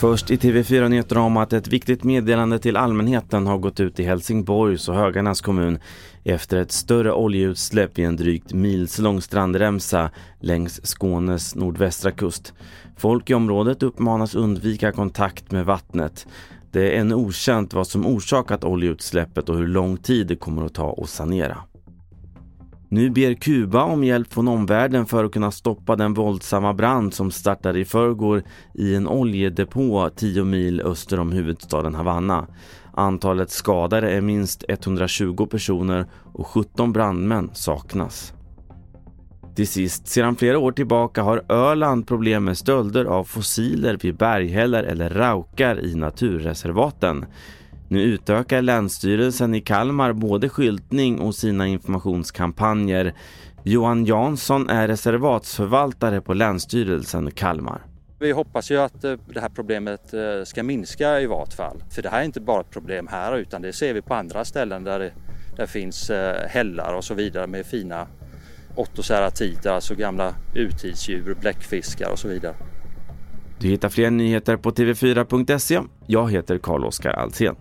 Först i TV4 Nyheter om att ett viktigt meddelande till allmänheten har gått ut i Helsingborgs och Höganäs kommun efter ett större oljeutsläpp i en drygt milslång strandremsa längs Skånes nordvästra kust. Folk i området uppmanas undvika kontakt med vattnet. Det är ännu okänt vad som orsakat oljeutsläppet och hur lång tid det kommer att ta att sanera. Nu ber Kuba om hjälp från omvärlden för att kunna stoppa den våldsamma brand som startade i förrgår i en oljedepå 10 mil öster om huvudstaden Havanna. Antalet skadade är minst 120 personer och 17 brandmän saknas. Till sist, sedan flera år tillbaka har Öland problem med stölder av fossiler vid berghällar eller raukar i naturreservaten. Nu utökar Länsstyrelsen i Kalmar både skyltning och sina informationskampanjer. Johan Jansson är reservatsförvaltare på Länsstyrelsen Kalmar. Vi hoppas ju att eh, det här problemet eh, ska minska i vart fall. För det här är inte bara ett problem här utan det ser vi på andra ställen där det, där finns eh, hällar och så vidare med fina ottoceratiter, alltså gamla urtidsdjur, bläckfiskar och så vidare. Du hittar fler nyheter på tv4.se. Jag heter Carl-Oskar Alsen.